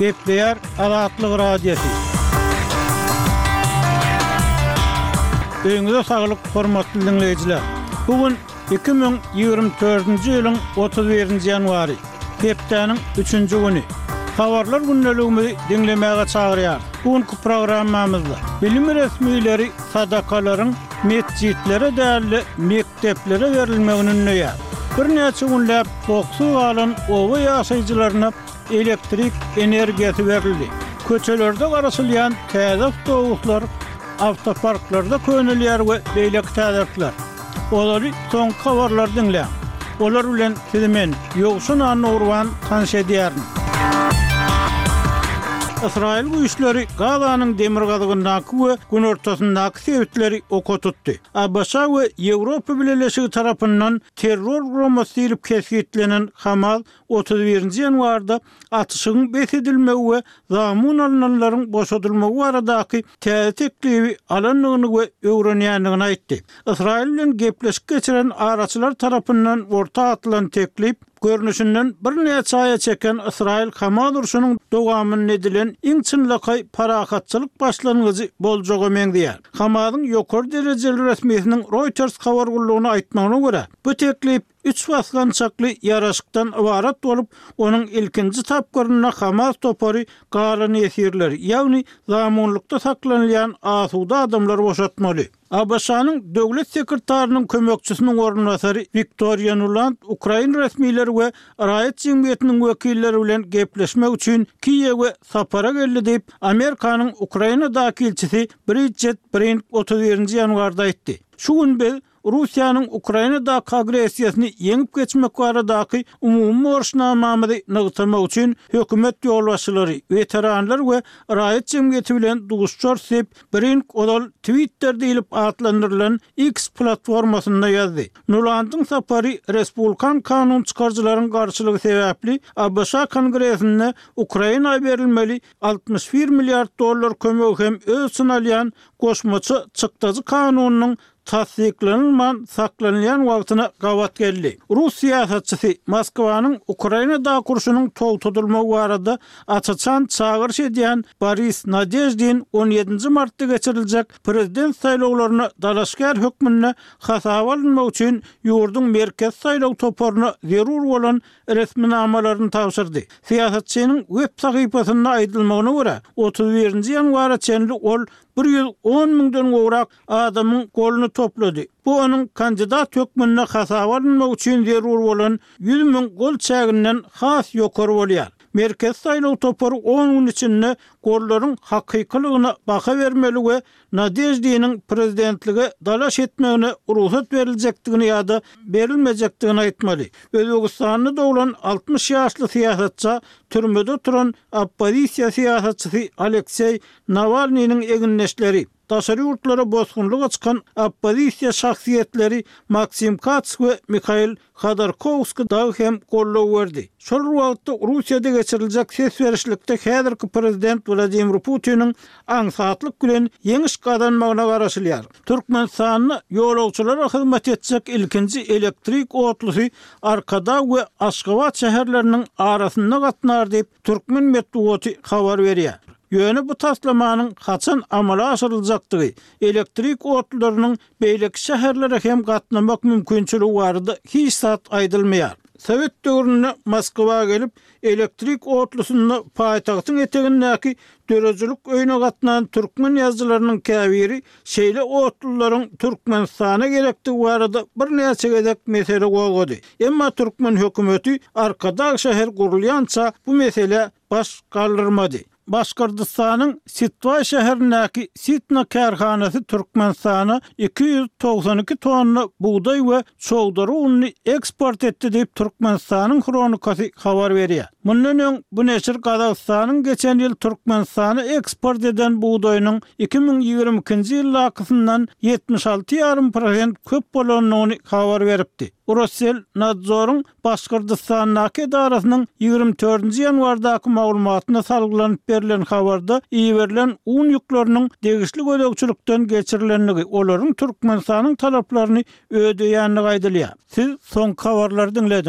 Gepleýär Azatlyk Radiosy. Öňüňize saglyk, hormatly diňleýjiler! Bu gün iki müň ýigrimi dördünji ýylyň otuz birinji ýanwary, hepdäniň üçünji güni. Habarlar gündeligimizi diňlemäge çagyrýarys. Bu günki programmamyzda bilim resmileri sadakalaryň metjitlere däl-de, Deplere berilmegini ündeýär. Birnäçe günläp oksuz galan oba ýaşaýjylaryna elektrik energiýasy berildi. Köçelerde garaşylýan täze awtobuslar awtoparklarda könelýär we beýleki täzelikler. Olary soňky habarlary diňläň. Olar bilen sizi men, Ýowşan Annagurban, tanyş edýärin. Ysraýyl güýçleri Gazanyň demirgazygyndaky we günortasyndaky sebitleri oka tutdy. ABŞ we Ýewropa Bileleşigi tarapyndan terror guramasy diýlip kesgitlenen Hamas otuz birinji ýanwarda atyşygyň bes edilmegi we zamun alnanlaryň boşadylmagy baradaky täze teklibi alandygyny we öwrenýändigini aýtdy. Ysraýyl bilen gepleşik geçiren araçylar tarapyndan orta atylan teklip, Görnüşinden birnäçe aýa çeken ysraýyl-hamas urşunyň dowamynda edilen iň çynlakaý parahatçylyk başlangyjy boljaga meňzeýär. Hamasyň ýokary derejeli resmisiniň Reuters habar gullugyna aýtmagyna görä, bu teklip üç basgançakly ýaraşykdan ybarat bolup, onuň ilkinji tapgyrynda Hamas topary galan ýesirleri, ýagny zamunlykda saklanylýan asuda adamlary boşatmaly. ABŞ-nyň Döwlet sekretarynyň kömekçisiniň orunbasary Wiktoriýa Nuland ukrain resmileri we raýat jemgyýetiniň wekilleri bilen gepleşmek üçin Kiýewe sapara geldi diýip, Amerikanyň Ukrainadaky ilçisi Bridjet Brink otuz birinji ýanwarda aýtdy. Şu gün biz Russiýanyň Ukrainadaky agressiýasyny ýeňip geçmek baradaky umumy borçnamamyzy nygtamak üçin hökümet ýolbaşçylary, weteranlar we raýat jemgyýeti bilen duşuşarys diýip, Brink ozal Twitter diýlip atlandyrylan X platformasynda ýazdy. Nulandyň sapary respublikan kanun çykaryjylaryň garşylygy sebäpli ABŞ Kongresinde Ukraina berilmeli altmyş bir milliard dollar kömegi hem öz içine alýan goşmaça çykdajy kanunynyň tassyklanylman saklanylýan wagtyna gabat geldi. Rus syýasatçysy Moskwanyň Ukrainadaky urşunyň togtadylmagy barada aç-açan çagyryş edýän Boris Nadeždin on ýedinji martda geçiriljek prezident saýlawlaryna dalaşgär hökmünde hasaba alynmak üçin ýurduň Merkezi saýlaw toparyna zerur bolan resminamalaryny tabşyrdy. Syýasatçynyň web sahypasynda aýdylmagyna görä, otuz birinji ýanwara çenli ol bir ýüz on müňden gowrak adamyň goluny toplady. Bu onuň kandidat hökmünde hasaba alynmagy üçin zerur bolan ýüz müň gol çäginden has ýokary bolýar. Merkezi saýlaw topary on gün içinde gollaryň hakykylygyna baha bermeli we Nadeždiniň prezidentlige dalaş etmegine rugsat beriljekdigini ýa-da berilmejekdigini aýtmaly. Özbegistanda doglan altmyş ýaşly syýasatça türmede oturan oppozisiýa syýasatçysy Alekseý Nawalnynyň egindeşleri, Daşary ýurtlara bosgunlyga çykan oppozisiýa şahsyýetleri Maksim Kats we Mihail Hodorkowska dagy hem goldaw berdi. Şol bir wagtda, Russiýada geçiriljek ses berişlikde häzirki prezident Wladimir Putiniň aňsatlyk bilen ýeňiş gazanmagyna garaşylýar. Türkmenistanda ýolagçylara hyzmat etjek ilkinji elektrik otlusy Arkadag we Aşgabat şäherleriniň arasynda gatnar diýip, Türkmen metbugaty habar berýär. Ýöne bu taslamanyň haçan amala aşyryljakdygy, elektrik otlylarynyň beýleki şäherlere hem gatnamak mümkinçiligi barada hiç zat aýdylmaýar. Sowet döwründe Moskwa gelip, elektrik otlusynda paýtagtyň etegindäki döredijilik öýüne gatnan türkmen ýazyjylarynyň käbiri şeýle otlularyň Türkmenistana gerekdigi barada birnäçe gezek mesele gozgady. Emma türkmen hökümeti Arkadag şäheri gurulýança bu meselä baş galdyrmady. Başgyrdystanyň Sitwaý şäherindäki Sitna kärhanasy Türkmenistana iki ýüz togsan iki tonna bugdaý we çowdary ununy eksport etdi diýip Türkmenistanyň Hronikasy habar berýär. Mundan öň, bu neşir Gazagystanyň geçen ýyl Türkmenistana eksport eden bugdaýynyň iki müň ýigrimi ikinji ýyldakysyndan ýetmiş alty ýarym prosent köp bolandygyny habar beripdi. Rosselnadzoryň Başgyrdystandaky edarasynyň ýigrimi dördünji ýanwardaky maglumatyna salgylanyp berlen habarda iberilen un ýükleriniň degişli gözegçilikden geçirilendigi, olaryň Türkmenistanyň talaplaryny ödeýändigi aýdylýar. Siz soňky habarlary diňlediňiz.